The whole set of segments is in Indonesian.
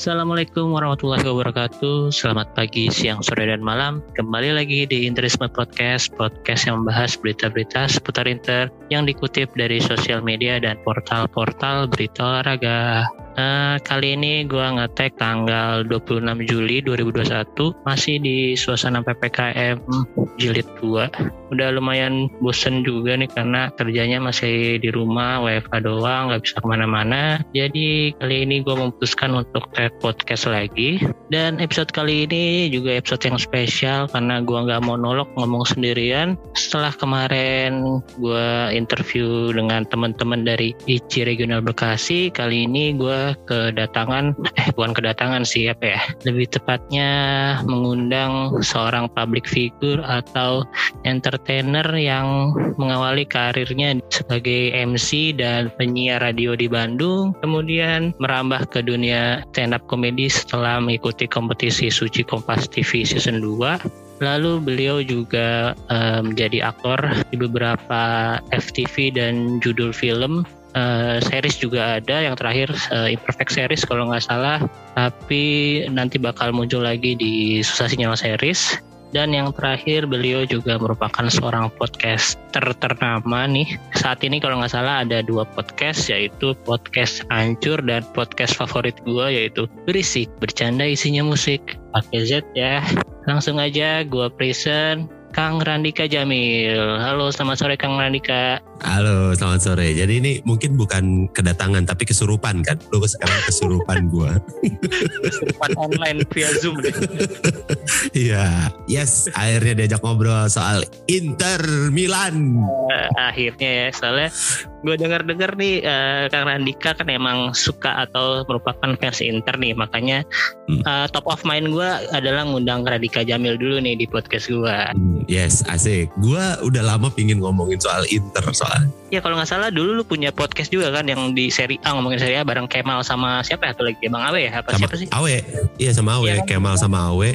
Assalamualaikum warahmatullahi wabarakatuh. Selamat pagi, siang, sore, dan malam. Kembali lagi di Interisme Podcast Podcast yang membahas berita-berita seputar Inter Yang dikutip dari sosial media dan portal-portal berita olahraga Uh, kali ini gue ngetek tanggal 26 Juli 2021 masih di suasana PPKM jilid 2 udah lumayan bosen juga nih karena kerjanya masih di rumah WFH doang nggak bisa ke mana-mana. Jadi kali ini gue memutuskan untuk tag podcast lagi. Dan episode kali ini juga episode yang spesial karena gue nggak monolog ngomong sendirian. Setelah kemarin gue interview dengan teman-teman dari ICI Regional Bekasi kali ini gue kedatangan eh bukan kedatangan sih apa ya lebih tepatnya mengundang seorang public figure atau entertainer yang mengawali karirnya sebagai MC dan penyiar radio di Bandung kemudian merambah ke dunia stand up comedy setelah mengikuti kompetisi Suci Kompas TV season 2 Lalu beliau juga menjadi um, aktor di beberapa FTV dan judul film uh, series juga ada yang terakhir uh, imperfect series kalau nggak salah. Tapi nanti bakal muncul lagi di susah sinyal series. Dan yang terakhir beliau juga merupakan seorang podcaster ternama nih. Saat ini kalau nggak salah ada dua podcast yaitu podcast hancur dan podcast favorit gue yaitu berisik bercanda isinya musik. Pakai Z ya. Langsung aja gue present Kang Randika Jamil. Halo, selamat sore Kang Randika. Halo, selamat sore. Jadi ini mungkin bukan kedatangan tapi kesurupan kan? Lu sekarang kesurupan gua. kesurupan online via Zoom Iya, yes, akhirnya diajak ngobrol soal Inter Milan. Uh, akhirnya ya, soalnya gue dengar-dengar nih uh, Kang Randika kan emang suka atau merupakan fans Inter nih, makanya hmm. uh, top of mind gue adalah ngundang Randika Jamil dulu nih di podcast gue. Hmm, yes, asik. Gue udah lama pingin ngomongin soal Inter soal. Ya kalau nggak salah dulu lu punya podcast juga kan yang di seri A ngomongin seri A bareng Kemal sama siapa ya? Atau lagi Bang Awe ya? Apa sama siapa sih? Awe, iya sama Awe. Ya, Kemal sama Awe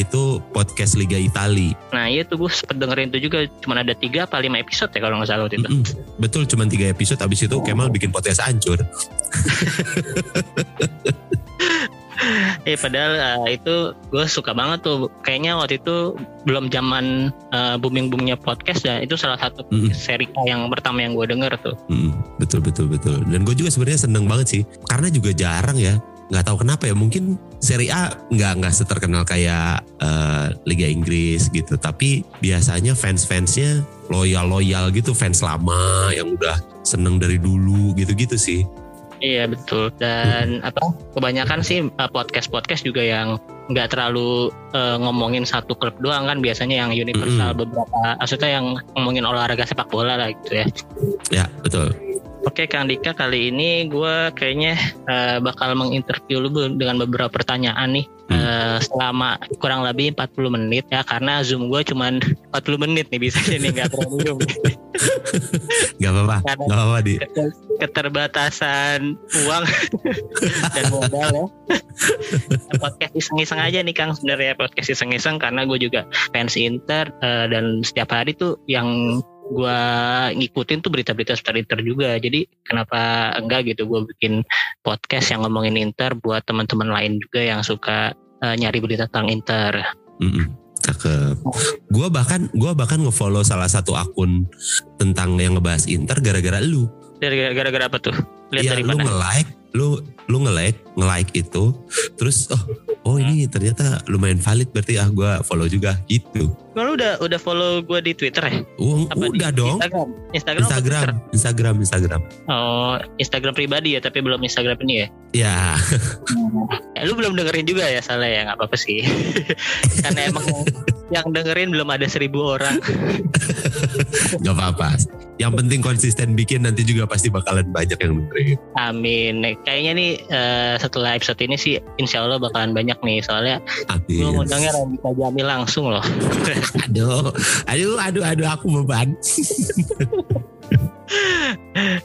itu podcast Liga Itali. Nah iya tuh gue sempet dengerin itu juga. Cuman ada tiga apa lima episode ya kalau nggak salah waktu itu. Mm -mm. Betul, cuman tiga episode. Abis itu Kemal bikin podcast hancur. eh padahal uh, itu gue suka banget tuh. Kayaknya waktu itu belum zaman uh, booming boomingnya podcast dan itu salah satu mm seri yang pertama yang gue denger tuh. Mm, betul betul betul. Dan gue juga sebenarnya seneng banget sih. Karena juga jarang ya nggak tahu kenapa ya mungkin seri A nggak nggak seterkenal kayak uh, Liga Inggris gitu. Tapi biasanya fans fansnya loyal loyal gitu fans lama yang udah seneng dari dulu gitu gitu sih Iya betul dan apa kebanyakan sih eh, podcast podcast juga yang nggak terlalu uh, ngomongin satu klub doang kan biasanya yang universal mm -hmm. beberapa maksudnya yang ngomongin olahraga sepak bola lah gitu ya. Ya betul. Oke Kang Dika kali ini gue kayaknya uh, bakal menginterview lu dengan beberapa pertanyaan nih hmm. uh, selama kurang lebih 40 menit ya karena zoom gue cuma 40 menit nih bisa nih nggak terlalu zoom. gak apa-apa, gak apa-apa di keterbatasan uang dan modal ya. podcast iseng-iseng aja nih Kang sebenarnya podcast iseng-iseng karena gue juga fans Inter uh, dan setiap hari tuh yang gue ngikutin tuh berita-berita seputar Inter juga. Jadi kenapa enggak gitu gue bikin podcast yang ngomongin Inter buat teman-teman lain juga yang suka uh, nyari berita tentang Inter. Mm -mm. Cakep. Gue bahkan gue bahkan ngefollow salah satu akun tentang yang ngebahas Inter gara-gara lu. Gara-gara apa tuh? Lihat ya, dari lu nge-like lu lu nge-like nge-like itu terus oh oh ini ternyata lumayan valid berarti ah gue follow juga gitu Lu udah udah follow gue di Twitter ya? Oh, Apa di udah dong Instagram. Instagram. Instagram? Instagram Instagram Oh, Instagram pribadi ya, tapi belum Instagram ini ya. ya Eh, lu belum dengerin juga ya, salah ya, nggak apa-apa sih. Karena emang yang dengerin belum ada seribu orang. nggak apa-apa yang penting konsisten bikin nanti juga pasti bakalan banyak yang dengerin Amin. Kayaknya nih eh, setelah episode ini sih, insya Allah bakalan banyak nih. Soalnya gue ngundangnya Randy Jamil langsung loh. aduh aduh aduh aduh aku beban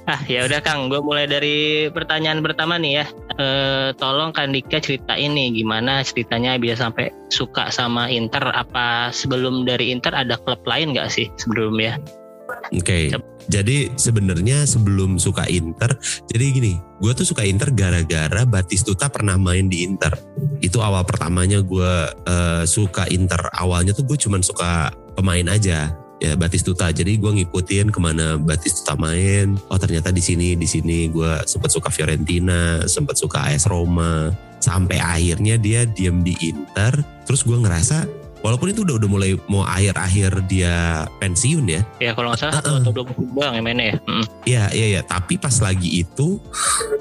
Ah ya udah Kang, gue mulai dari pertanyaan pertama nih ya. Eh, tolong Kandika ceritain nih gimana ceritanya bisa sampai suka sama Inter. Apa sebelum dari Inter ada klub lain nggak sih sebelumnya? Oke, jadi sebenarnya sebelum suka Inter, jadi gini, gue tuh suka Inter gara-gara Batistuta pernah main di Inter. Itu awal pertamanya gue eh, suka Inter. Awalnya tuh gue cuman suka pemain aja, ya Batistuta. Jadi gue ngikutin ke mana Batistuta main. Oh ternyata di sini, di sini gue sempat suka Fiorentina, sempat suka AS Roma. Sampai akhirnya dia diem di Inter. Terus gue ngerasa Walaupun itu udah udah mulai mau akhir-akhir dia pensiun ya, Ya kalau nggak salah Uh-uh. atau dua musim doang yang mainnya ya. Mm. Iya, iya, iya. Tapi pas lagi itu,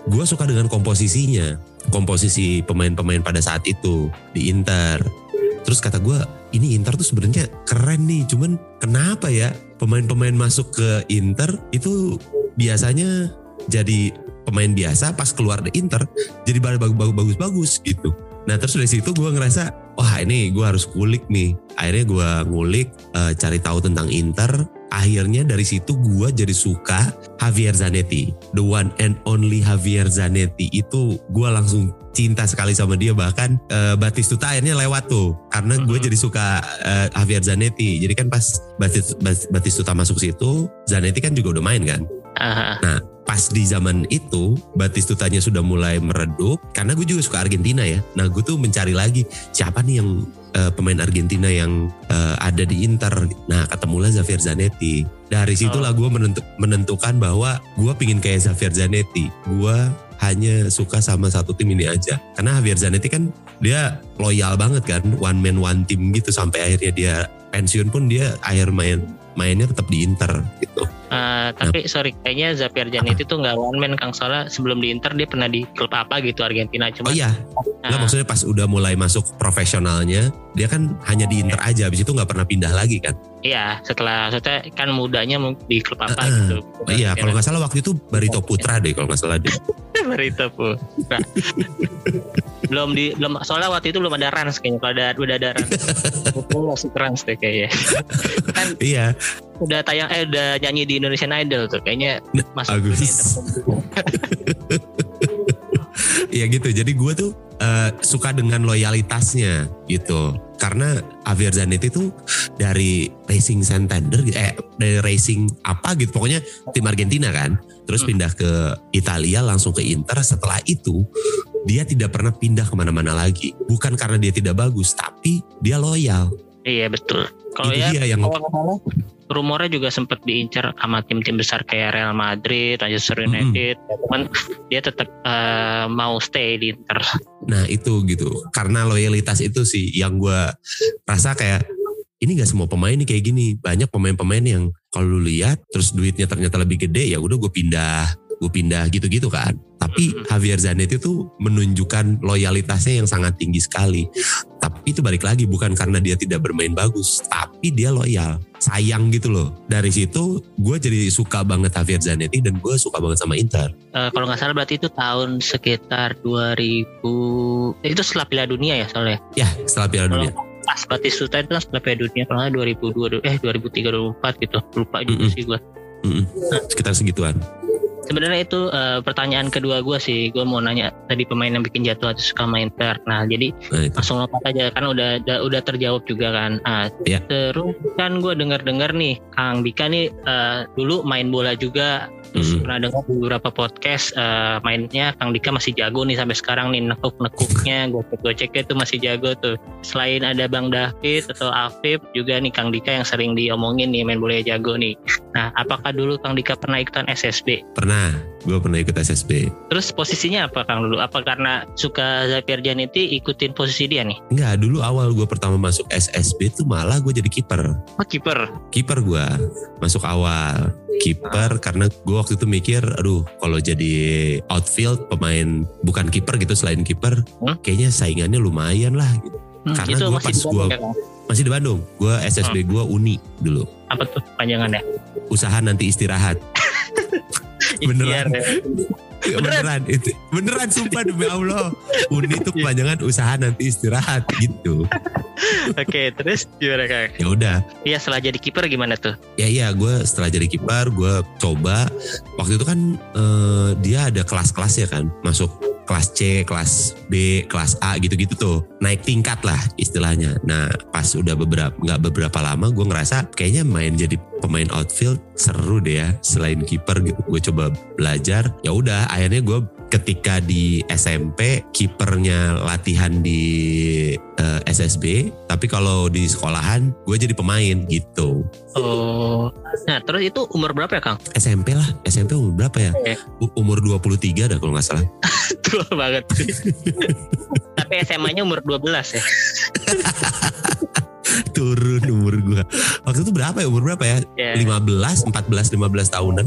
gue suka dengan komposisinya. Komposisi pemain-pemain pada saat itu di Inter. Terus kata gue, ini Inter tuh sebenarnya keren nih. Cuman kenapa ya pemain-pemain masuk ke Inter itu biasanya jadi pemain biasa pas keluar dari Inter jadi bagus-bagus gitu. Nah terus dari situ gue ngerasa wah ini gue harus kulik nih. Akhirnya gue ngulik eh, cari tahu tentang Inter. Akhirnya dari situ gue jadi suka Javier Zanetti, the one and only Javier Zanetti itu gue langsung cinta sekali sama dia. Bahkan eh, Batistuta akhirnya lewat tuh. Karena gue jadi suka eh, Javier Zanetti. Jadi kan pas Batistuta masuk situ, Zanetti kan juga udah main kan? Ah, pas di zaman itu Batistutanya sudah mulai meredup karena gue juga suka Argentina ya. Nah gue tuh mencari lagi siapa nih yang eh, pemain Argentina yang eh, ada di Inter. Nah ketemulah Xavier Zanetti. Dari situlah gue menentu- menentukan bahwa gue pingin kayak Xavier Zanetti. Gue hanya suka sama satu tim ini aja. Karena Javier Zanetti kan dia loyal banget kan, one man one team gitu sampai akhirnya dia pensiun pun dia akhir main mainnya tetap di Inter gitu. ah, tapi sorry kayaknya Zapier Zanetti itu nggak one man Kang soalnya sebelum di Inter dia pernah di klub apa gitu Argentina cuma Oh iya, Nggak, maksudnya pas udah mulai masuk profesionalnya, dia kan hanya di Inter aja, habis itu nggak pernah pindah lagi kan? iya setelah maksudnya kan mudanya di klub apa Uh-uh. gitu. Oh, iya, kalau nggak salah waktu itu Barito Putra deh, kalau nggak salah deh. Barito Putra. belum di belum soalnya waktu itu belum ada Rans kayaknya kalau ada udah ada Rans masuk Rans deh kayaknya kan iya, udah tayang eh udah nyanyi di Indonesian Idol tuh kayaknya masuk bagus. dunia tertentu. Iya gitu. Jadi gue tuh eh, suka dengan loyalitasnya gitu. Karena Javier Zanetti tuh dari Racing Santander, eh dari Racing apa gitu. Pokoknya tim Argentina kan. Terus Hmm. pindah ke Italia langsung ke Inter. Setelah itu dia tidak pernah pindah ke mana-mana lagi. Bukan karena dia tidak bagus, tapi dia loyal. Iya betul kalau ya dia yang kalau rumornya juga sempat diincar sama tim-tim besar kayak Real Madrid, Manchester. United. Cuman dia tetap eh, mau stay di Inter. Nah itu gitu. Karena loyalitas itu sih yang gue rasa kayak ini gak semua pemain nih kayak gini. Banyak pemain-pemain yang kalau lu lihat terus duitnya ternyata lebih gede ya udah gue pindah gue pindah gitu-gitu kan. Tapi. Javier Zanetti itu menunjukkan loyalitasnya yang sangat tinggi sekali. Tapi itu balik lagi bukan karena dia tidak bermain bagus, tapi dia loyal, sayang gitu loh. Dari situ gue jadi suka banget Javier Zanetti dan gue suka banget sama Inter. Eh, kalau nggak salah berarti itu tahun sekitar 2000 eh, itu setelah Piala Dunia ya soalnya. Ya setelah Piala Dunia. pas Batistuta itu kan setelah Piala Dunia kalau nggak 2002 eh 2003 2004 gitu. Lupa juga Mm-mm. sih gua. Mm-mm. Sekitar segituan. Sebenarnya itu eh, pertanyaan kedua gua sih. Gua mau nanya tadi pemain yang bikin jatuh hati suka main Inter. Nah, jadi Nah, itu. langsung lompat aja kan udah udah, udah terjawab juga kan. Ah, Iya. Terus kan gue dengar-dengar nih Kang Dika nih eh, dulu main bola juga. Terus Mhm. pernah dengar beberapa podcast eh, mainnya Kang Dika masih jago nih sampai sekarang nih nekuk-nekuknya gue cek gue ceknya tuh masih jago tuh. Selain ada Bang David atau Afif juga nih Kang Dika yang sering diomongin nih main bola jago nih. Nah, apakah dulu Kang Dika pernah ikutan SSB? Pernah, gue pernah ikut SSB. Terus posisinya apa Kang dulu? Apa karena suka Xavier Janiti ikutin posisi dia nih? Enggak, dulu awal gue pertama masuk SSB tuh malah gue jadi kiper. Oh kiper. Kiper gue masuk awal. Kiper karena gue waktu itu mikir, aduh kalau jadi outfield pemain bukan kiper gitu selain kiper, Hmm? kayaknya saingannya lumayan lah. Gitu. Hmm, Karena itu gua masih pas gua- ya? Masih di Bandung, gue SSB gue Uni dulu. Apa tuh panjangannya? Usaha nanti istirahat. Beneran. Ikhtiar ya. Ya, beneran itu beneran sumpah demi Allah Uni itu kepanjangan usaha nanti istirahat gitu Oke, terus gimana Kang? ya udah Iya setelah jadi kiper gimana tuh? ya iya gue setelah jadi kiper gue coba waktu itu kan eh, dia ada kelas-kelas ya kan masuk kelas C, kelas B, kelas A gitu-gitu tuh naik tingkat lah istilahnya. Nah pas udah beberapa nggak beberapa lama gue ngerasa kayaknya main jadi pemain outfield seru deh ya selain kiper gitu. Gue coba belajar. Ya udah akhirnya gue ketika di SMP kipernya latihan di eh, SSB, tapi kalau di sekolahan gue jadi pemain gitu. Oh, nah terus itu umur berapa ya Kang? SMP lah, SMP umur berapa ya? Oke. U- Umur 23 dah kalau nggak salah. Tua banget. Tapi SMA-nya umur 12 ya. Turun umur gua. Waktu itu berapa ya? Umur berapa ya? Ya. 15, 14, 15 tahunan.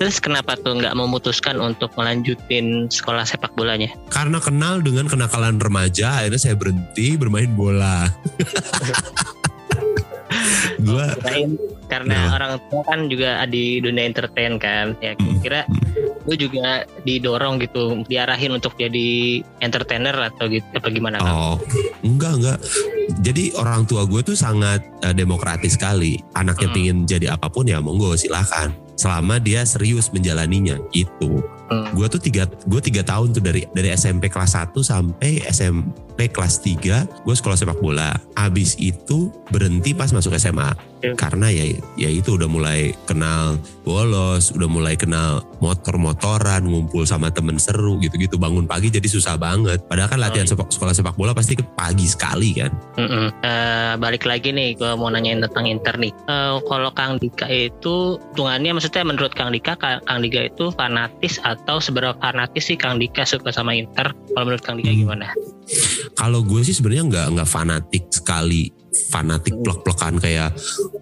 Terus kenapa tuh nggak memutuskan untuk melanjutin sekolah sepak bolanya? Karena kenal dengan kenakalan remaja, akhirnya saya berhenti bermain bola. gua Kirain karena Nah. orang tua kan juga di dunia entertain kan. Ya kira gue juga didorong gitu, diarahin untuk jadi entertainer atau gitu apa gimana? Oh, enggak enggak. Jadi orang tua gue tuh sangat eh, demokratis sekali. Anaknya Hmm. pingin jadi apa pun ya monggo silahkan. Selama dia serius menjalaninya gitu. Hmm. Gue tuh tiga, gue tiga tahun tuh dari dari SMP kelas 1 sampai SMP kelas 3 gue sekolah sepak bola. Abis itu berhenti pas masuk SMA. Oke. Karena ya ya itu udah mulai kenal bolos, udah mulai kenal motor-motoran, ngumpul sama temen seru gitu-gitu. Bangun pagi jadi susah banget. Padahal kan latihan Oh, iya. sepak, sekolah sepak bola pasti ke pagi sekali kan. Mm-mm. Eh, balik lagi nih, gue mau nanyain tentang Inter nih. Eh, kalau Kang Dika itu, hitungannya maksudnya menurut Kang Dika, Ka- Kang Dika itu fanatis atau seberapa fanatis sih Kang Dika suka sama Inter? Kalau menurut Kang Dika Hmm. gimana? Kalau gue sih sebenarnya nggak nggak fanatik sekali, fanatik plek-plekan kayak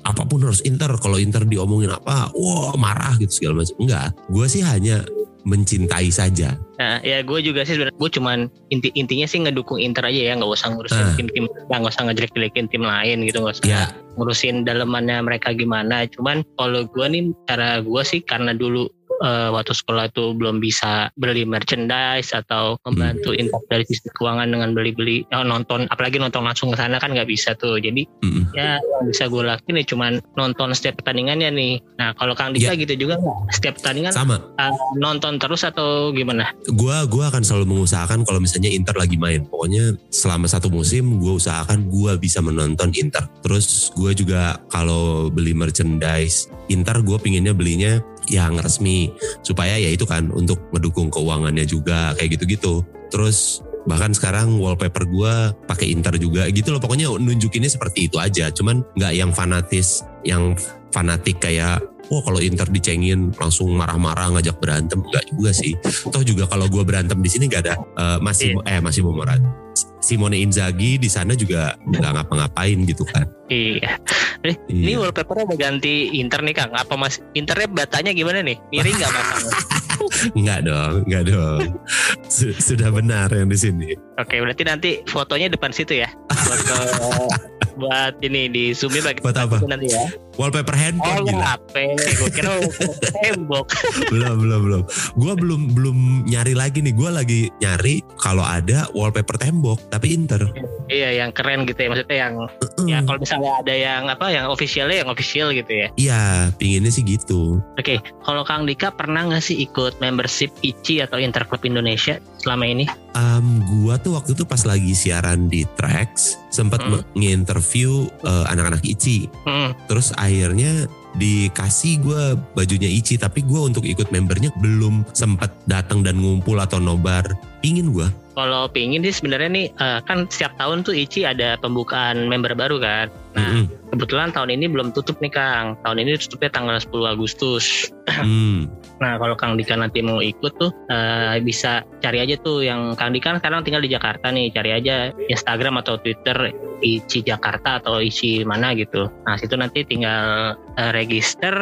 apa pun harus Inter. Kalau Inter diomongin apa, wah marah gitu segala macam. Enggak, gue sih hanya mencintai saja. Nah, ya gue juga sih sebenarnya gue cuman inti intinya sih ngedukung Inter aja ya, nggak usah ngurusin Ah. tim-tim, nggak usah ngejelek-jelekin tim lain gitu, nggak usah Ya, ngurusin dalemannya mereka gimana. Cuman kalau gue nih cara gue sih karena dulu eh, waktu sekolah itu belum bisa beli merchandise atau membantu infak dari sisi keuangan dengan beli-beli eh, nonton apalagi nonton langsung ke sana kan nggak bisa tuh jadi mm-mm. ya yang bisa gue lakuin ya cuman nonton setiap pertandingannya nih nah kalau Kang Dika gitu juga nggak setiap pertandingan sama. eh, nonton terus atau gimana Gue gua akan selalu mengusahakan kalau misalnya Inter lagi main. Pokoknya selama satu musim gue usahakan gue bisa menonton Inter. Terus gue juga kalau beli merchandise Inter gue pinginnya belinya yang resmi supaya ya itu kan untuk mendukung keuangannya juga kayak gitu-gitu. Terus bahkan sekarang wallpaper gue pakai Inter juga gitu loh. Pokoknya nunjukinnya seperti itu aja. Cuman nggak yang fanatis, yang fanatik kayak Wah kalau Inter dicengin langsung marah-marah ngajak berantem enggak juga sih. Toh juga kalau gue berantem di sini nggak ada eh, masih eh masih mau Morat. Simone Inzaghi di sana juga nggak ngapa-ngapain gitu kan. iya ini Iya. wallpapernya udah ganti Inter nih Kang apa mas Internya batanya gimana nih miring nggak matang Enggak dong, enggak dong. Su- Sudah benar yang di sini. Oke, berarti nanti fotonya depan situ ya. Foto buat ini di zoomnya bagi Buat apa? nanti ya. Wallpaper Oh, handphone gila. HP. Gue kira tembok. belum belum belum. Gue belum belum nyari lagi nih. Gue lagi nyari kalau ada wallpaper tembok tapi Inter. iya, yang keren gitu ya. Maksudnya yang ya kalau misalnya ada yang apa yang officialnya yang official gitu ya. Iya, pinginnya sih gitu. Oke, kalau Kang Dika pernah nggak sih ikut membership ICI atau Interclub Indonesia selama ini? Um, gua tuh waktu itu pas lagi siaran di Trax sempat Hmm. nge-interview uh, anak-anak ICI. Hmm, Terus akhirnya dikasih gue bajunya ICI tapi gue untuk ikut membernya belum sempat datang dan ngumpul atau nobar. Pingin gue. kalau pingin sih sebenarnya nih eh, kan setiap tahun tuh ICI ada pembukaan member baru kan. Nah, Mm-mm. kebetulan tahun ini belum tutup nih Kang. Tahun ini tutupnya tanggal 10 Agustus. Hmm. Nah kalau Kang Dika nanti mau ikut tuh eh, bisa cari aja tuh yang Kang Dika kan sekarang tinggal di Jakarta nih. Cari aja Instagram atau Twitter ICI Jakarta atau ICI mana gitu. Nah situ nanti tinggal eh, register.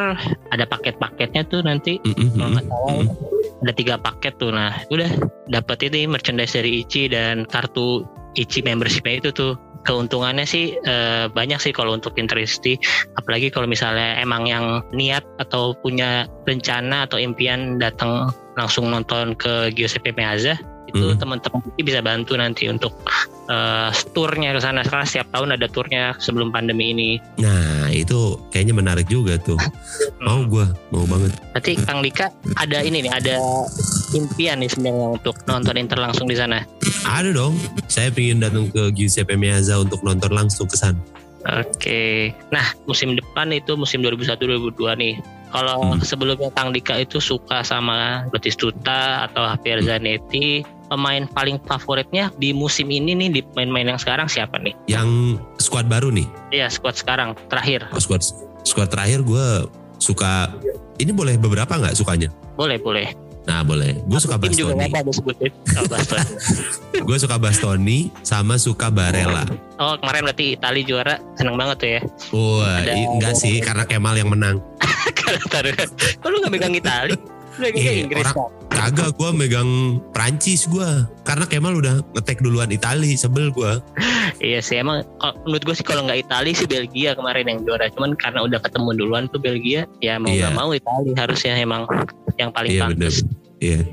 Ada paket-paketnya tuh nanti. Mm, mm, Kalau mm, nggak salah mm. ada tiga paket tuh. Nah udah dapat ini merchandise dari ICI dan kartu ICI membershipnya itu tuh keuntungannya sih eh, banyak sih kalau untuk Pinteresti apalagi kalau misalnya emang yang niat atau punya rencana atau impian datang langsung nonton ke Giuseppe Meazza itu Hmm. teman-teman bisa bantu nanti untuk eh, turnya ke sana karena setiap tahun ada turnya sebelum pandemi ini Nah itu kayaknya menarik juga tuh. Mau gue, mau banget. Berarti Kang Dika ada ini nih ada impian nih sebenarnya untuk nonton Inter langsung di sana Ada dong. Saya pengen datang ke Giuseppe Meazza untuk nonton langsung ke sana. Oke. Nah, musim depan itu musim 2001-2002 nih. Kalau Hmm. sebelumnya Kang Dika itu suka sama Batistuta atau Javier Zanetti, pemain paling favoritnya di musim ini nih di pemain-pemain yang sekarang siapa nih? Yang squad baru nih. Iya, squad sekarang terakhir. Oh, squad squad terakhir gue suka. Ini boleh beberapa nggak sukanya? Boleh, boleh. Nah boleh. Gue suka Bastoni. Oh, Bastoni. Gue suka Bastoni sama suka Barella. oh, kemarin berarti Itali juara, seneng banget tuh ya. Wah, i- enggak sih karena Kemal yang menang. Kalau taruh, kok lu nggak megang Itali? Lu megangnya Eh, Inggris orang-. Kagak gue megang Prancis gue. Karena Kemal udah ngetek duluan Itali, sebel gue. Iya sih emang menurut gue sih kalau nggak Italia sih Belgia kemarin yang juara cuman karena udah ketemu duluan tuh Belgia ya mau Iya. nggak mau Italia harusnya emang yang paling Iya pantas. Iya.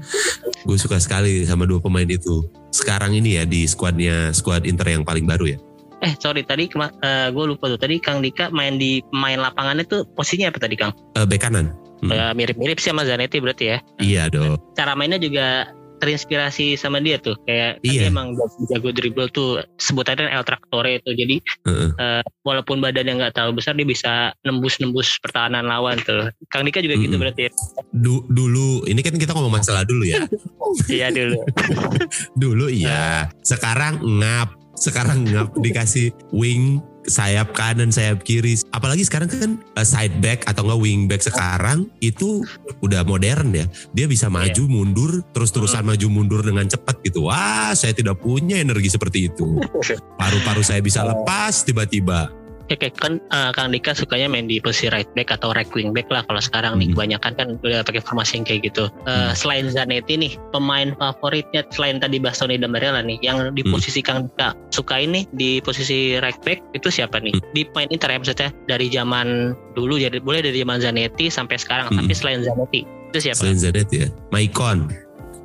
Gue suka sekali sama dua pemain itu. Sekarang ini ya di skuadnya skuad Inter yang paling baru ya. Eh sorry tadi gue lupa tuh tadi Kang Dika main di main lapangannya tuh posisinya apa tadi Kang? Eh, bek kanan. Hmm. Eh, Mirip-mirip sih sama Zanetti berarti ya. Iya dong. Cara mainnya juga terinspirasi sama dia tuh kayak kan Iya. dia emang jago, dribble tuh sebutannya El Tractore itu jadi Heeh. eh, walaupun badannya nggak terlalu besar dia bisa nembus-nembus pertahanan lawan tuh. Kang Dika juga gitu Mm-mm. berarti ya? Du- dulu ini kan kita ngomong masalah dulu ya. Iya dulu. Dulu iya. Sekarang ngap. Sekarang ngap dikasih wing sayap kanan, sayap kiri. Apalagi sekarang kan uh, side back atau enggak wing back sekarang itu udah modern ya. Dia bisa maju mundur terus-terusan maju mundur dengan cepat gitu. Wah, saya tidak punya energi seperti itu. Paru-paru saya bisa lepas tiba-tiba. Ya kayak kan eh, Kang Dika sukanya main di posisi right back atau right wing back lah kalau sekarang nih Hmm. kebanyakan kan udah pakai formasi yang kayak gitu. Hmm. Selain Zanetti nih pemain favoritnya selain tadi Bastoni dan Barella nih yang di Hmm. posisi Kang Dika suka ini di posisi right back itu siapa nih? Hmm. Di pemain Inter ya maksudnya dari zaman dulu jadi boleh dari zaman Zanetti sampai sekarang Hmm. tapi selain Zanetti itu siapa? Selain Zanetti ya. Maicon.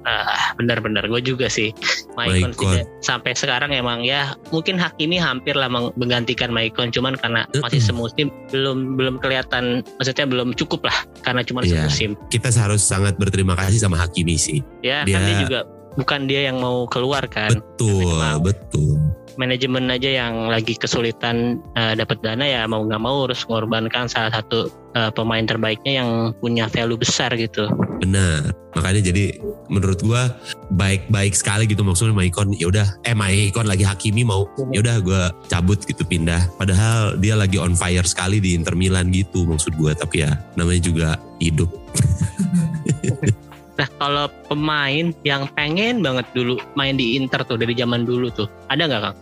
Ah, benar-benar gue juga sih. Maicon tidak- sampai sekarang emang ya mungkin Hakimi hampir lah meng- menggantikan Maicon cuman karena masih Mm-mm. semusim belum belum kelihatan maksudnya belum cukup lah karena cuma Iya. semusim. Kita harus sangat berterima kasih sama Hakimi sih. Ya Dia- kan dia juga bukan dia yang mau keluar kan. Betul, betul. Manajemen aja yang lagi kesulitan eh, dapat dana ya mau nggak mau harus mengorbankan salah satu eh, pemain terbaiknya yang punya value besar gitu. Benar. Makanya jadi menurut gua baik-baik sekali gitu maksudnya Maicon ya udah eh Maicon lagi Hakimi mau ya udah gua cabut gitu pindah. Padahal dia lagi on fire sekali di Inter Milan gitu maksud gua tapi ya namanya juga hidup. Nah kalau pemain yang pengen banget dulu main di Inter tuh dari zaman dulu tuh ada nggak kang?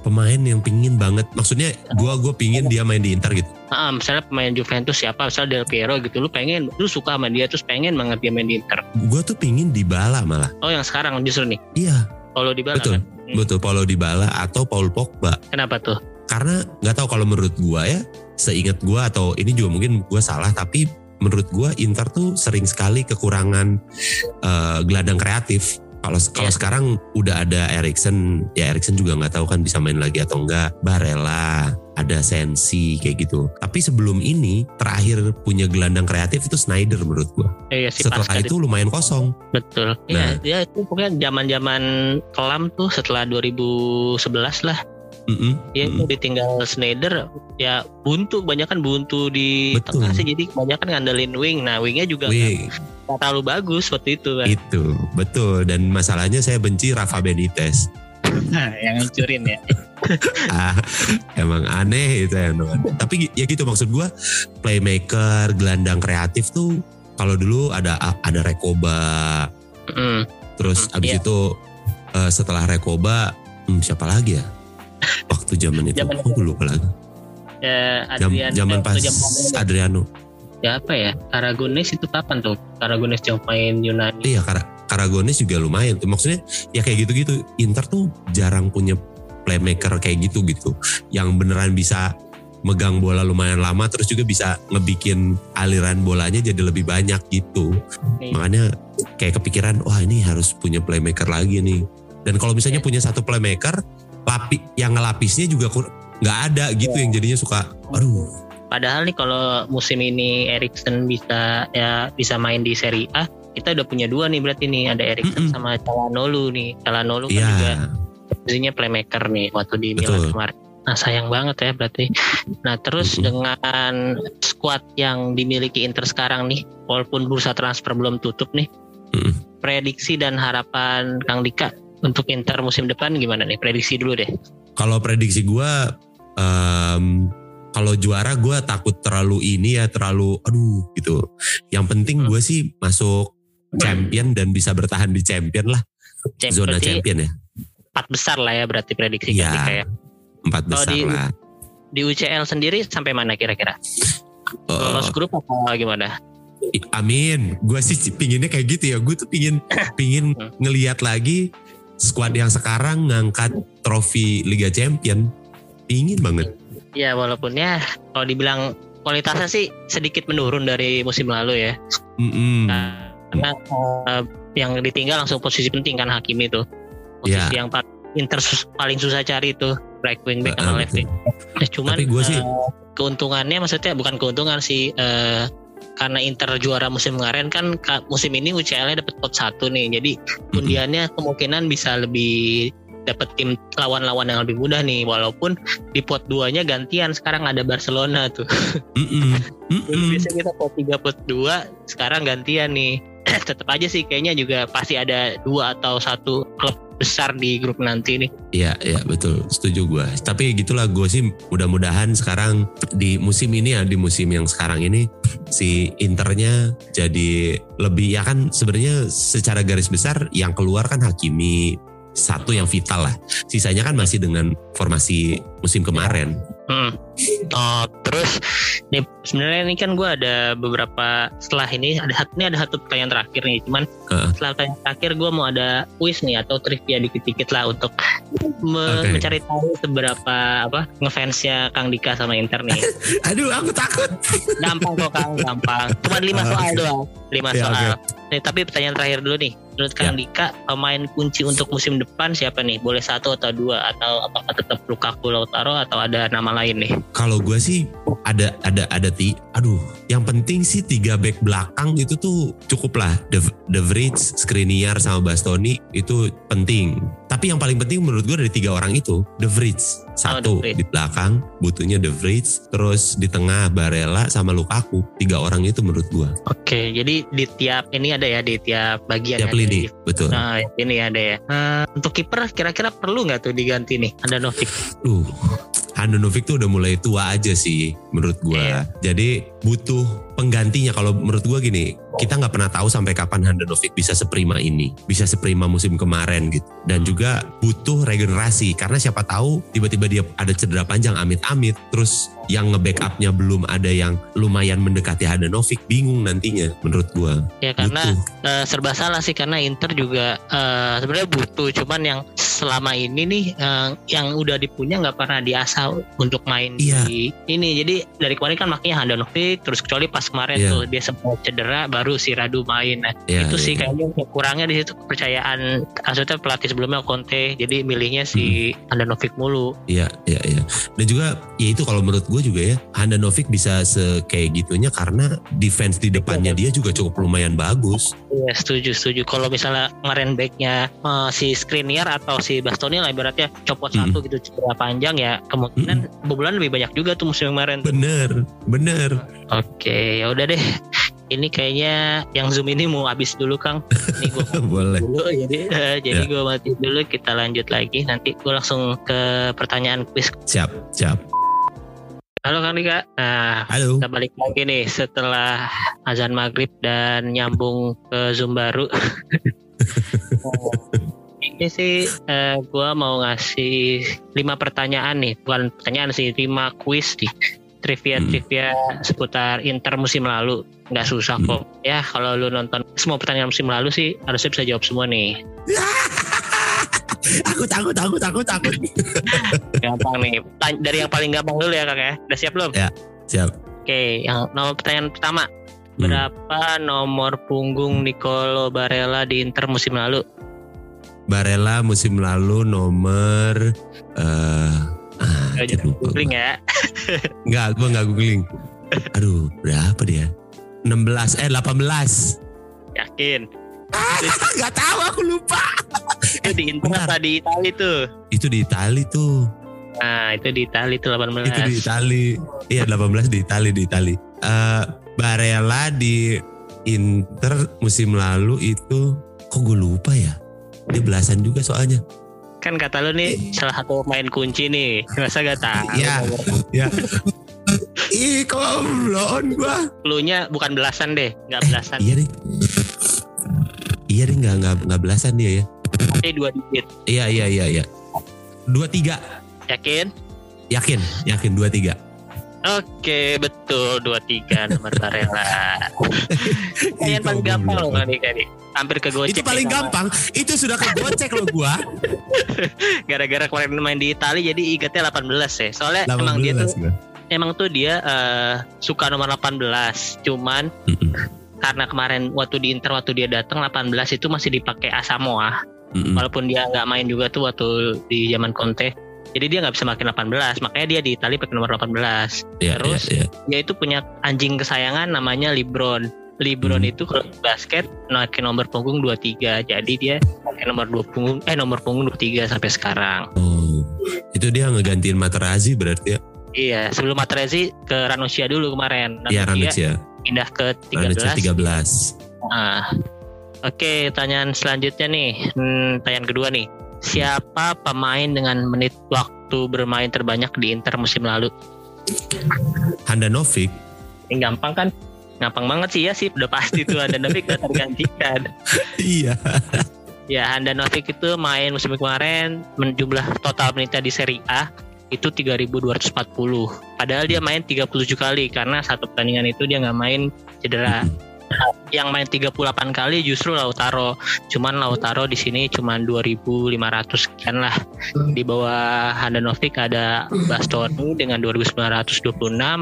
Pemain yang pingin banget maksudnya gua gua pingin dia main di Inter gitu. Ah, misalnya pemain Juventus siapa, misalnya Del Piero gitu, lu pengen, lu suka sama dia terus pengen banget dia main di Inter. Gua tuh pingin Dybala malah. Oh yang sekarang justru nih, Iya, kalau di betul. kan? Hmm. Betul Paulo Dybala atau Paul Pogba. Kenapa tuh? karena nggak tahu kalau menurut gua ya seingat gua atau ini juga mungkin gua salah tapi menurut gua Inter tuh sering sekali kekurangan eh, gelandang kreatif kalau kalau Iya. sekarang udah ada Erikson ya Erikson juga nggak tahu kan bisa main lagi atau enggak Barella ada Sensi kayak gitu tapi sebelum ini terakhir punya gelandang kreatif itu Snyder menurut gua Eh, ya si setelah itu lumayan kosong betul. Nah. Iya, dia itu pokoknya zaman-zaman kelam tuh setelah 2011 lah. Mm-mm, Dia mm-mm. itu ditinggal Schneider ya buntu, banyak kan buntu di Betul. tengah sih jadi kebanyakan ngandelin wing. Nah, wingnya juga Wih, nggak terlalu bagus waktu itu kan. itu betul dan masalahnya saya benci Rafa Benitez Nah, yang ngancurin ya. ah, emang aneh itu aneh. Tapi ya gitu maksud gue playmaker, gelandang kreatif tuh kalau dulu ada ada Rekoba, Mm. terus Hmm, abis iya. itu eh, setelah Rekoba hmm, siapa lagi ya? Waktu zaman itu, Zaman oh, gue lupa lagi. Ya, Jam, Adrian, zaman eh, pas zaman- Adriano. Ya apa ya? Aragones itu kapan tuh? Aragones yang main Yunani. Iya, Kar Karagonis juga lumayan tuh. Maksudnya ya kayak gitu-gitu. Inter tuh jarang punya playmaker kayak gitu gitu. Yang beneran bisa megang bola lumayan lama terus juga bisa ngebikin aliran bolanya jadi lebih banyak gitu. Nih. Makanya kayak kepikiran wah ini harus punya playmaker lagi nih. Dan kalau misalnya Iya. punya satu playmaker, lapi yang ngelapisnya juga nggak ada gitu Iya. yang jadinya suka aduh Padahal nih kalau musim ini Erikson bisa ya bisa main di Serie A, kita udah punya dua nih berarti nih ada Erikson Mm-mm. sama Calhanoglu nih. Calhanoglu kan iya juga posisinya playmaker nih waktu di Milan Betul. kemarin. Nah sayang banget ya berarti. Nah terus Mm-mm. dengan squad yang dimiliki Inter sekarang nih, walaupun bursa transfer belum tutup nih, Mm-mm. prediksi dan harapan Kang Dika untuk Inter musim depan gimana nih? Prediksi dulu deh. kalau prediksi gue kalau juara gue takut terlalu ini ya terlalu aduh gitu yang penting Hmm. gue sih masuk champion dan bisa bertahan di champion lah Cem- zona champion ya empat besar lah ya berarti prediksi Iya. Ya. empat Kalau besar di- lah Di UCL sendiri sampai mana kira-kira? Oh, Lolos grup apa gimana? amin gue sih pinginnya kayak gitu ya gue tuh pingin pingin Hmm. ngelihat lagi squad yang sekarang ngangkat trofi Liga Champion pingin banget Ya walaupun ya kalau dibilang kualitasnya sih sedikit menurun dari musim lalu ya. Mm-mm. Karena eh, yang ditinggal langsung posisi penting kan Hakimi itu. Posisi yang paling Inter sus- paling susah cari itu right wing back sama left wing. Eh, Cuman Tapi gua sih- eh, keuntungannya maksudnya bukan keuntungan sih eh, karena Inter juara musim kemarin kan ka- musim ini UCL-nya dapat pot satu nih. Jadi undiannya kemungkinan bisa lebih dapat tim lawan-lawan yang lebih mudah nih walaupun di pot 2-nya gantian sekarang ada Barcelona tuh. Mm-mm. biasanya kita pot 3 pot 2 sekarang gantian nih. Tetap aja sih kayaknya juga pasti ada dua atau satu klub besar di grup nanti nih. Iya, iya betul. Setuju gue. Tapi gitulah gue sih mudah-mudahan sekarang di musim ini ya, di musim yang sekarang ini si Internya jadi lebih ya kan sebenarnya secara garis besar yang keluar kan Hakimi satu yang vital lah. Sisanya kan masih dengan formasi musim kemarin. Hmm. Oh, terus nih sebenarnya ini kan gue ada beberapa setelah ini ada satu ini ada satu pertanyaan terakhir nih. Cuman Heeh. setelah pertanyaan terakhir gue mau ada quiz nih atau trivia dikit-dikit lah untuk me- Oke. mencari tahu seberapa apa ngefansnya Kang Dika sama Inter nih. Aduh, aku takut. gampang kok Kang, gampang. Cuma lima Ah, soal doang. Lima Ya, soal. Nih, tapi pertanyaan terakhir dulu nih. Menurut Kang Dika, pemain kunci untuk musim depan siapa nih? Boleh satu atau dua atau apakah tetap Lukaku Lautaro atau ada nama lain nih? Kalau gue sih ada ada ada ti, aduh, yang penting sih tiga back belakang itu tuh cukup lah. De, De Vrij, Skriniar sama Bastoni itu penting. Tapi yang paling penting menurut gue dari tiga orang itu, De Vrij satu Oh, De Vrij. di belakang, butuhnya De Vrij, terus di tengah Barella sama Lukaku. Tiga orang itu menurut gue. Oke, jadi di tiap ini ada ya di tiap bagian Tiap ada lini, di- betul. Nah, ini ada ya. Eh, untuk kiper kira-kira perlu nggak tuh diganti nih? Ada Novik. Duh, Handanovic tuh udah mulai tua aja sih menurut gua. Iya. Jadi butuh penggantinya kalau menurut gua gini, kita nggak pernah tahu sampai kapan Handanovic bisa seprima ini, bisa seprima musim kemarin gitu. Dan juga butuh regenerasi karena siapa tahu tiba-tiba dia ada cedera panjang amit-amit, terus yang nge-backupnya belum ada yang lumayan mendekati Handanovic, bingung nantinya menurut gua. Ya karena eh, serba salah sih karena Inter juga eh, sebenarnya butuh cuman yang selama ini nih eh, yang udah dipunya nggak pernah diasah untuk main Iya. di ini jadi dari kemarin kan makanya Handanovic terus kecuali pas kemarin Iya. tuh dia sempat cedera baru si Radu main nah, Ya, itu sih ya. kayaknya kurangnya di situ kepercayaan maksudnya pelatih sebelumnya Conte jadi milihnya si Hmm. Handanovic mulu Iya, iya, iya. Dan juga ya itu kalau menurut gue juga ya, Handanovic bisa se kayak gitunya karena defense di depannya dia juga cukup lumayan bagus. Iya setuju setuju. Kalau misalnya kemarin backnya eh, si Skriniar atau si Bastoni lah ibaratnya copot Hmm. satu gitu cedera panjang ya kemungkinan kebobolan lebih banyak juga tuh musim kemarin. Bener, bener. Oke ya udah deh. ini kayaknya yang Zoom ini mau habis dulu Kang. Ini gue Boleh. dulu jadi eh, jadi Ya. gue mati dulu kita lanjut lagi nanti gue langsung ke pertanyaan quiz Siap, siap. halo Kang Dika nah Halo. kita balik lagi nih setelah azan maghrib dan nyambung ke zoom baru ini sih eh, gue mau ngasih lima pertanyaan nih. Bukan pertanyaan sih lima quiz nih. Trivia trivia seputar Inter musim lalu. Nggak susah Hmm. kok. Ya kalau lu nonton semua pertanyaan musim lalu sih harusnya bisa jawab semua nih. Takut, takut, takut, takut, takut. gampang nih. Dari yang paling gampang dulu ya kak ya. Udah siap belum? Siap. oke yang nomor pertanyaan pertama. Hmm. berapa nomor punggung Nicolo Barella di Inter musim lalu Barella musim lalu nomor eh ah, Gak jadi lupa googling ya Enggak, gua enggak googling. Aduh, berapa dia? 16 eh 18. yakin Enggak tahu aku lupa. itu di Inter bentar. apa di Itali tuh Itu di Itali tuh. nah itu di Itali tuh 18 Itu di Itali. Iya, 18 di Itali di Itali. Eh Barella di Inter musim lalu itu kok gue lupa ya? Dia belasan juga soalnya. kan kata lu nih salah satu main kunci nih masa gak tahu Iya. Ya. Ih, belum gua? Cluenya bukan belasan deh nggak belasan Iya deh. Iya deh nggak nggak nggak belasan dia ya. tapi dua digit Iya iya iya iya. Dua tiga. yakin Yakin yakin dua tiga. Oke betul 23 nomor Barella. Yang paling gampang loh belum. kali. Hampir ke gocek. Itu paling nih gampang. Itu sudah kegocek loh gua. Gara-gara kemarin main di Itali jadi ingatnya 18 ya. Soalnya emang dia tuh 18 gua. emang tuh dia eh, suka nomor 18. Cuman Mm-mm. karena kemarin waktu di Inter waktu dia datang 18 itu masih dipakai Asamoah. Mm-mm. Walaupun dia nggak main juga tuh waktu di zaman Conte. Jadi dia nggak bisa makin 18, makanya dia di Itali pakai nomor 18. Iya, Terus iya, iya. dia itu punya anjing kesayangan namanya Libron. Libron Hmm. itu kalau basket pakai nomor punggung 23. Jadi dia pakai nomor 2 punggung eh nomor punggung 23 sampai sekarang. Oh, itu dia ngegantiin Materazzi berarti ya? Iya, sebelum Matrezi ke Ranocchia dulu kemarin. Iya, Ranocchia. pindah ke 13. Ranocchia 13. Nah, Oke, pertanyaan selanjutnya nih. Hmm, pertanyaan kedua nih. Siapa pemain dengan menit waktu bermain terbanyak di Inter musim lalu? Handanovic. Ini gampang kan? Gampang banget sih ya sih, udah pasti tuh Handanovic udah tergantikan. iya. Ya, Handanovic itu main musim kemarin jumlah total menitnya di Serie A itu 3.240. Padahal dia main 37 kali karena satu pertandingan itu dia nggak main cedera. Yang main 38 kali justru Lautaro. Cuman Lautaro di sini cuman 2.500 sekian lah. Di bawah Handanovic ada Bastoni dengan 2.926,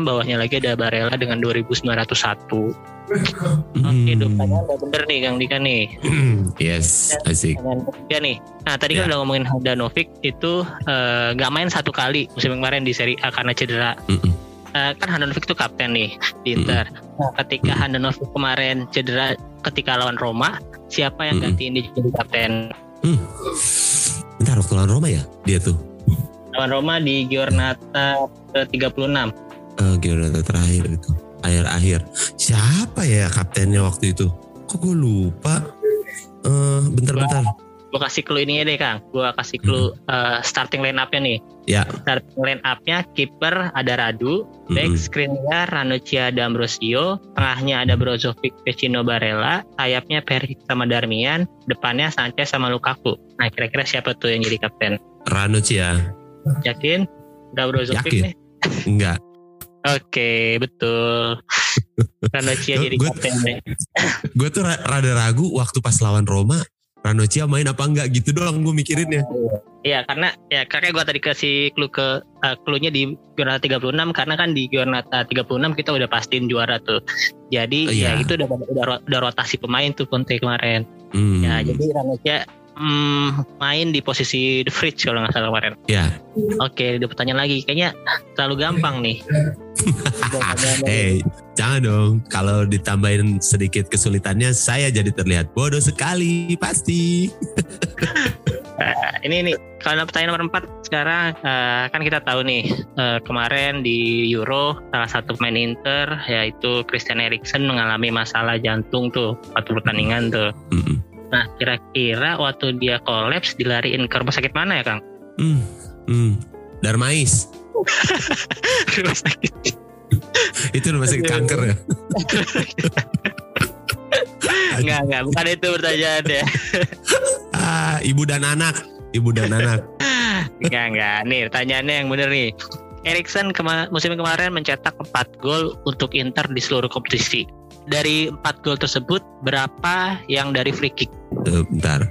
bawahnya lagi ada Barella dengan 2.901. Oke, dua pertanyaan udah bener nih Kang Dika nih. yes, asik. Ketiga nih. Nah tadi kan Ya. udah ngomongin Handanovic itu eh, nggak main satu kali musim kemarin di Serie A karena cedera. Mm-mm. Eh, kan Handanovic itu kapten nih di Inter. Nah, ketika Mm-mm. Handanovic kemarin cedera ketika lawan Roma, siapa yang Mm-mm. gantiin dia jadi kapten? Hmm. Bentar waktu lawan Roma ya dia tuh. Lawan Roma di Giornata ke 36. Eh Giornata terakhir itu. Akhir-akhir. Siapa ya kaptennya waktu itu? Kok gue lupa? Eh bentar-bentar. Gue kasih clue ini deh Kang. Gue kasih clue eh, starting line up-nya nih. Ya. Starting line up-nya kiper ada Radu, back Mm-mm. screennya Ranocchia D'Ambrosio, tengahnya ada Brozovic, Vecino Barella, sayapnya Peric sama Darmian, depannya Sanchez sama Lukaku. Nah kira-kira siapa tuh yang jadi kapten? Ranocchia. Yakin? Udah Brozovic Yakin. nih? Enggak. Oke, betul. Ranocchia jadi kapten deh. Gue tuh ra- rada ragu waktu pas lawan Roma. Ranocchia main apa enggak gitu doang gue mikirinnya. Iya, karena ya kakek gua tadi kasih clue ke eh, clue-nya di Giornata 36 karena kan di Giornata 36 kita udah pastiin juara tuh. Jadi Oh, ya iya. itu udah, udah udah rotasi pemain tuh Conte kemarin. Hmm. Ya, jadi Ranocchia hmm, main di posisi the fridge kalau nggak salah kemarin. Ya. Oke, ada pertanyaan lagi. Kayaknya terlalu gampang nih. Eh, jangan dong. Kalau ditambahin sedikit kesulitannya, saya jadi terlihat bodoh sekali, pasti. Nah, ini nih kalau pertanyaan nomor empat sekarang eh, kan kita tahu nih eh, kemarin di Euro salah satu pemain Inter yaitu Christian Eriksen mengalami masalah jantung tuh waktu pertandingan tuh. Nah kira-kira waktu dia kolaps dilariin ke rumah sakit mana ya Kang? Hmm, hmm. Darmais. rumah sakit. Itu rumah sakit kanker ya. Enggak enggak bukan itu pertanyaannya. Ah, ibu dan anak. Ibu dan anak. Enggak enggak. Nih pertanyaannya yang bener nih. Erikson kema- musim kemarin mencetak 4 gol untuk Inter di seluruh kompetisi. Dari 4 gol tersebut berapa yang dari free kick? Eh, bentar.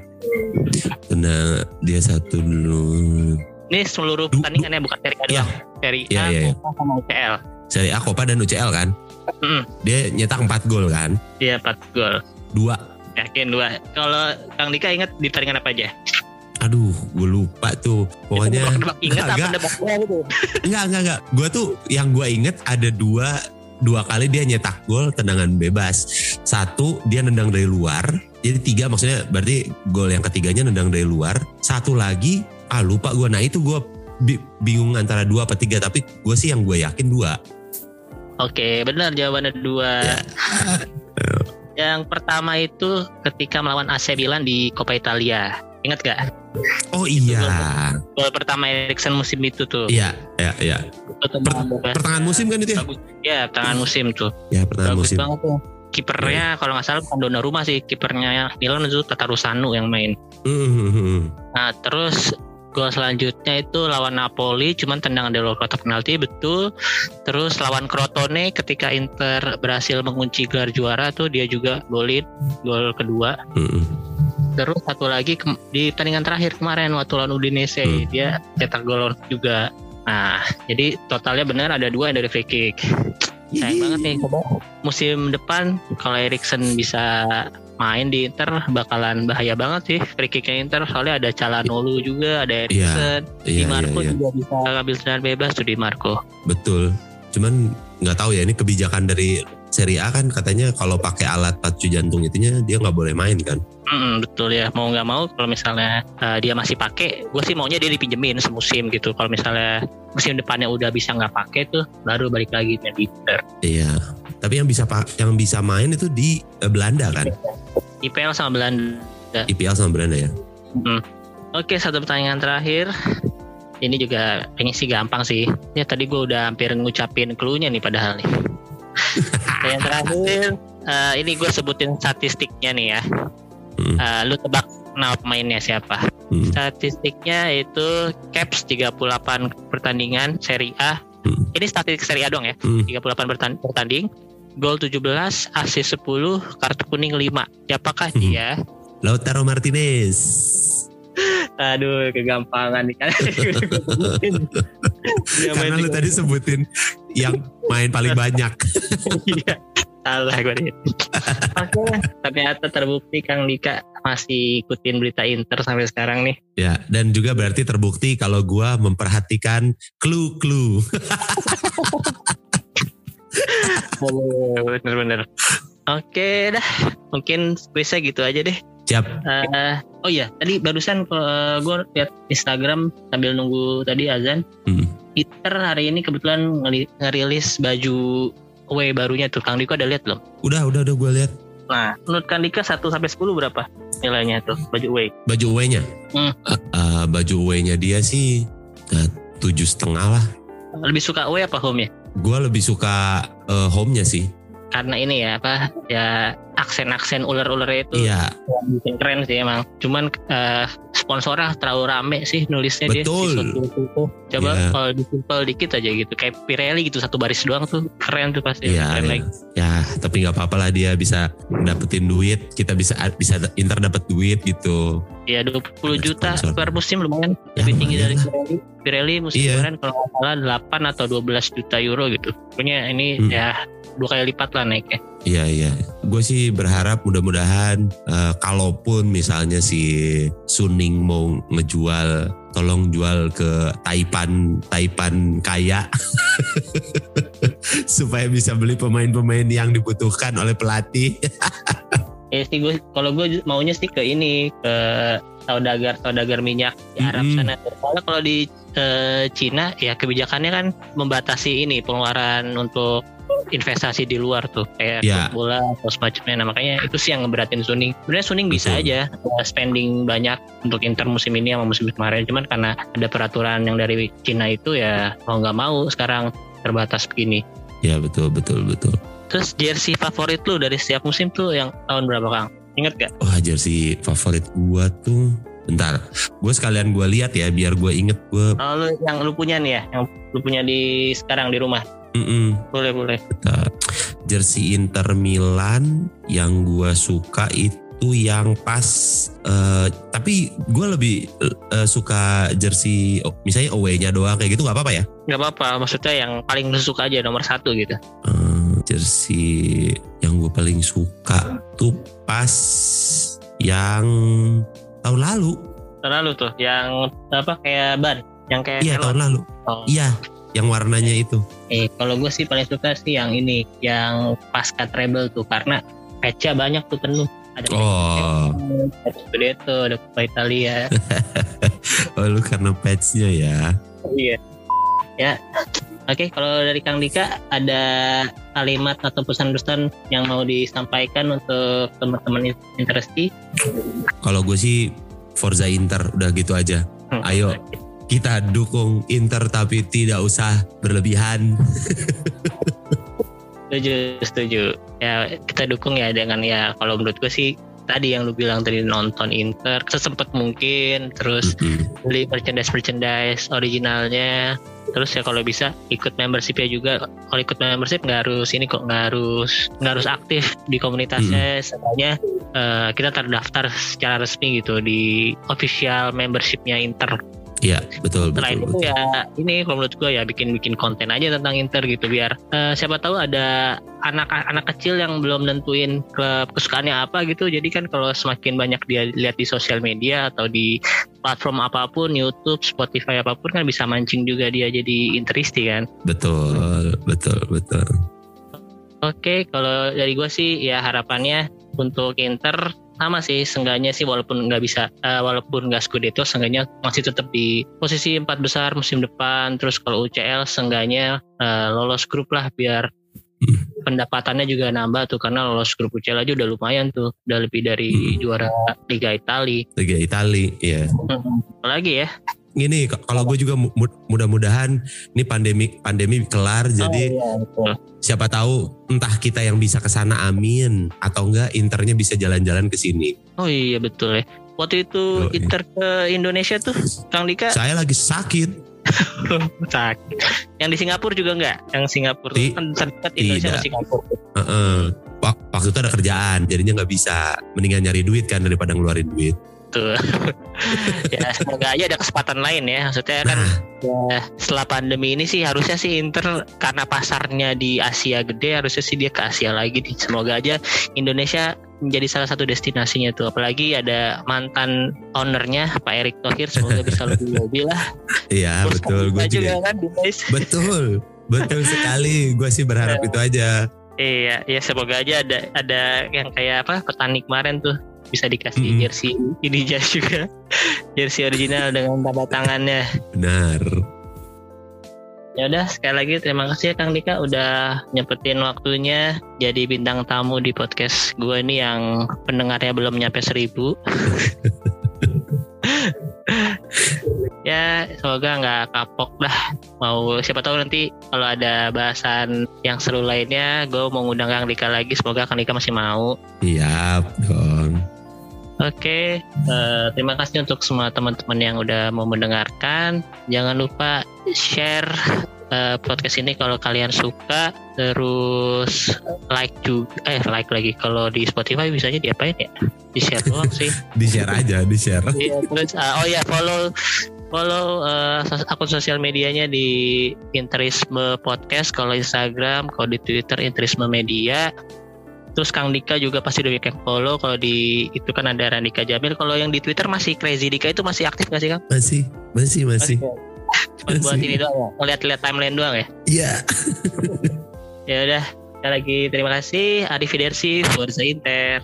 Kena dia satu dulu. Ini seluruh Du- pertandingannya bukan seri A doang. Seri Iya, A, iya, iya. Copa sama UCL. Seri A, Copa dan UCL kan. Mm, Dia nyetak 4 gol kan. Iya 4 gol. Dua. Yakin dua. Kalau Kang Dika ingat di pertandingan apa aja? Aduh, gue lupa tuh. Pokoknya apa Enggak. bola gitu? enggak enggak enggak. Gue tuh yang gue inget ada dua dua kali dia nyetak gol tendangan bebas. Satu dia nendang dari luar. Jadi tiga maksudnya berarti gol yang ketiganya nendang dari luar. Satu lagi ah lupa gue. Nah itu gue bi- bingung antara dua apa tiga. Tapi gue sih yang gue yakin dua. Oke, benar jawabannya dua. Ya. Yang pertama itu ketika melawan AC Milan di Coppa Italia. Ingat gak? Oh iya, Gol pertama Erikson musim itu tuh. iya, iya, iya. Bebas. Pertengahan musim kan itu ya? Bagus. Ya, pertengahan musim tuh. Ya pertengahan Bagus musim. banget tuh. Kipernya kalau nggak salah bukan Donnarumma sih, kipernya Milan itu Tatarusanu yang main. Hmm, Nah, terus gol selanjutnya itu lawan Napoli, cuman tendangan dari luar kotak penalti betul. Terus lawan Crotone ketika Inter berhasil mengunci gelar juara tuh dia juga golin gol kedua. hmm, Terus satu lagi ke- di pertandingan terakhir kemarin waktu lawan Udinese Hmm. dia cetak gol juga. Nah, jadi totalnya benar ada dua yang dari free kick. Sayang banget nih. Musim depan kalau Erikson bisa main di Inter bakalan bahaya banget sih free kicknya Inter soalnya ada Calhanoglu juga ada Erikson Iya, di iya, Marco iya. juga bisa ngambil tendangan bebas tuh di Marco Betul. Cuman nggak tahu ya ini kebijakan dari Serie A kan katanya kalau pakai alat pacu jantung itunya dia nggak boleh main kan. Mm, betul ya mau nggak mau kalau misalnya uh, dia masih pakai gue sih maunya dia dipinjemin semusim gitu kalau misalnya musim depannya udah bisa nggak pakai tuh baru balik lagi main di Iya. Tapi yang bisa pa- yang bisa main itu di eh, Belanda kan. IPL sama Belanda IPL sama Belanda ya. Oke, satu pertanyaan terakhir. Ini juga kayaknya sih gampang sih. Ya tadi gue udah hampir ngucapin clue-nya nih padahal nih. yang terakhir, eh, ini gue sebutin statistiknya nih ya. Hmm. Eh, lu tebak nama pemainnya siapa? Hmm. Statistiknya itu caps 38 pertandingan Serie A. Hmm. Ini statistik Serie A dong ya. Hmm. 38 bertan- bertanding. Gol 17, assist 10, kartu kuning 5. Siapakah Hmm. dia? Lautaro Martinez. Aduh, kegampangan nih kan. Dia main Karena lu tadi sebutin yang main paling banyak. Iya. Salah gue nih. Oke, ternyata terbukti Kang Dika masih ikutin berita Inter sampai sekarang nih. Ya, dan juga berarti terbukti kalau gua memperhatikan clue-clue. Bener-bener. Oke dah, mungkin bisa gitu aja deh. Siap. Eh, oh iya, tadi barusan gue lihat Instagram sambil nunggu tadi azan. Hmm. Inter hari ini kebetulan ngerilis baju away barunya tuh. Kang Dika ada lihat belum? Udah, udah, udah gue lihat Nah, menurut Kang Dika 1 sampai 10 berapa nilainya tuh baju away? baju away-nya. Hmm. Eh, eh, baju away-nya dia sih eh, tujuh setengah lah. Lebih suka away apa home ya? Gue lebih suka eh, home-nya sih. Karena ini ya apa ya aksen-aksen ular-ularnya itu Iya, bikin keren sih emang. Cuman eh, sponsornya terlalu rame sih nulisnya dia. Betul. di suatu itu. Coba Iya. kalau di simple dikit aja gitu kayak Pirelli gitu satu baris doang tuh keren tuh pasti. iya, keren iya. lagi. Ya, tapi nggak apa-apa lah dia bisa dapetin duit. Kita bisa bisa Inter dapet duit gitu. Iya 20 Ada juta sponsor. per musim lumayan Ya, lebih tinggi dari lah. Pirelli. Pirelli musim Iya. kemarin kalau nggak salah 8 atau 12 juta euro gitu. Pokoknya ini Hmm. ya dua kali lipat lah naiknya. Iya iya, gue sih berharap mudah-mudahan eh, kalaupun misalnya si Suning mau ngejual, tolong jual ke Taipan Taipan kaya supaya bisa beli pemain-pemain yang dibutuhkan oleh pelatih. Ya sih gue kalau gue maunya sih ke ini ke saudagar saudagar minyak di Arab Mm-mm. sana. Soalnya kalau di eh, Cina ya kebijakannya kan membatasi ini pengeluaran untuk investasi di luar tuh kayak Ya. klub bola atau semacamnya. Nah, makanya itu sih yang ngeberatin Suning. Sebenarnya Suning bisa Betul. aja eh, spending banyak untuk Inter musim ini sama musim kemarin. Cuman karena ada peraturan yang dari Cina itu ya mau nggak mau sekarang terbatas begini. Ya betul betul betul. Terus jersey favorit lu dari setiap musim tuh yang tahun berapa Kang? Ingat gak? Wah jersey favorit gua tuh Bentar, gue sekalian gue lihat ya biar gue inget gue. Oh, lu yang lu punya nih ya, yang lu punya di sekarang di rumah. Boleh boleh. Bentar. Jersey Inter Milan yang gue suka itu yang pas. eh, tapi gue lebih eh, suka jersey oh, misalnya away-nya doang kayak gitu nggak apa-apa ya? Gak apa-apa, maksudnya yang paling lu suka aja nomor satu gitu. Eh, jersey yang gue paling suka tuh pas yang tahun lalu. Tahun lalu tuh, yang apa kayak ban, yang kayak Iya tahun lalu. Oh. Iya, yang warnanya itu. Eh, kalau gue sih paling suka sih yang ini, yang pasca treble tuh karena patch banyak tuh penuh. Ada Oh, patch Scudetto, ada Coppa Italia. oh lu karena patch-nya ya. iya. Ya. Oke, kalau dari Kang Dika ada kalimat atau pesan-pesan yang mau disampaikan untuk teman-teman Interesti? Kalau gue sih Forza Inter udah gitu aja. Hmm. Ayo. Kita dukung Inter tapi tidak usah berlebihan. Setuju, setuju. Ya kita dukung ya dengan ya kalau menurut gue sih tadi yang lu bilang tadi nonton Inter sesempet mungkin terus Mm-mm. beli merchandise merchandise originalnya. Terus ya kalau bisa ikut membership ya juga. Kalau ikut membership nggak harus ini kok nggak harus nggak harus aktif di komunitasnya. Sebenarnya eh, kita terdaftar secara resmi gitu di official membershipnya Inter Iya, betul selain betul. itu betul. ya ini kalau menurut gue ya bikin bikin konten aja tentang Inter gitu biar eh, siapa tahu ada anak-anak kecil yang belum nentuin klub kesukaannya apa gitu jadi kan kalau semakin banyak dia lihat di sosial media atau di platform apa pun YouTube Spotify apa pun kan bisa mancing juga dia jadi interisti kan Betul, betul, betul. Oke, kalau dari gue sih ya harapannya untuk Inter sama sih, seenggaknya sih walaupun nggak bisa, eh, walaupun nggak Scudetto, seenggaknya masih tetap di posisi empat besar musim depan. Terus kalau UCL, seenggaknya eh, lolos grup lah biar pendapatannya juga nambah tuh karena lolos grup UCL aja udah lumayan tuh, udah lebih dari Hmm. juara Liga Italia. Liga Itali, ya. Apalagi ya? Gini, kalau gue juga mu- mudah-mudahan ini pandemi pandemi kelar, jadi Oh, iya, betul. siapa tahu entah kita yang bisa ke sana, amin, atau enggak Internya bisa jalan-jalan ke sini. Oh iya betul ya. Waktu itu Yoi. Inter ke Indonesia tuh, Kang Dika Saya lagi sakit, sakit. Yang di Singapura juga enggak? Yang Singapura Ti- kan terdekat Indonesia ke Singapura. Heeh. Wak- Waktu itu ada kerjaan, jadinya nggak bisa. Mendingan nyari duit kan daripada ngeluarin duit. Tuh. ya semoga aja ada kesempatan lain ya. Maksudnya kan ya, setelah pandemi ini sih harusnya sih Inter karena pasarnya di Asia gede harusnya sih dia ke Asia lagi. Semoga aja Indonesia menjadi salah satu destinasinya tuh. Apalagi ada mantan ownernya Pak Erick Thohir semoga bisa lebih lebih lah. iya betul, gue juga. juga kan guys. Betul, betul sekali. Gue sih berharap itu aja. Iya, ya semoga aja ada ada yang kayak apa petani kemarin tuh bisa dikasih Mm-mm. jersey ini jas juga jersey original dengan tanda tangannya. Benar. Ya udah sekali lagi terima kasih ya Kang Dika udah nyempetin waktunya jadi bintang tamu di podcast gue ini yang pendengarnya belum nyampe seribu. ya semoga nggak kapok lah mau siapa tahu nanti kalau ada bahasan yang seru lainnya gue mau ngundang Kang Dika lagi semoga Kang Dika masih mau Iya dong. Oke, eh, terima kasih untuk semua teman-teman yang udah mau mendengarkan. Jangan lupa share eh, podcast ini kalau kalian suka. Terus like juga, eh like lagi. Kalau di Spotify bisanya diapain ya? Di share doang sih. Di share aja, di share. Iya, terus ah, oh ya follow follow sos- akun sosial medianya di Interisme Podcast kalau Instagram, kalau di Twitter Interisme Media. Terus Kang Dika juga pasti udah yang follow. Kalau di itu kan ada Randika Jamil. Kalau yang di Twitter masih Crazy Dika itu masih aktif nggak sih Kang? Masih, masih, masih. Cuma buat Masih. ini doang ya. Ngeliat-liat timeline doang ya. Iya. Ya udah. Sekali lagi terima kasih. Arif Fidersi, Forza Inter.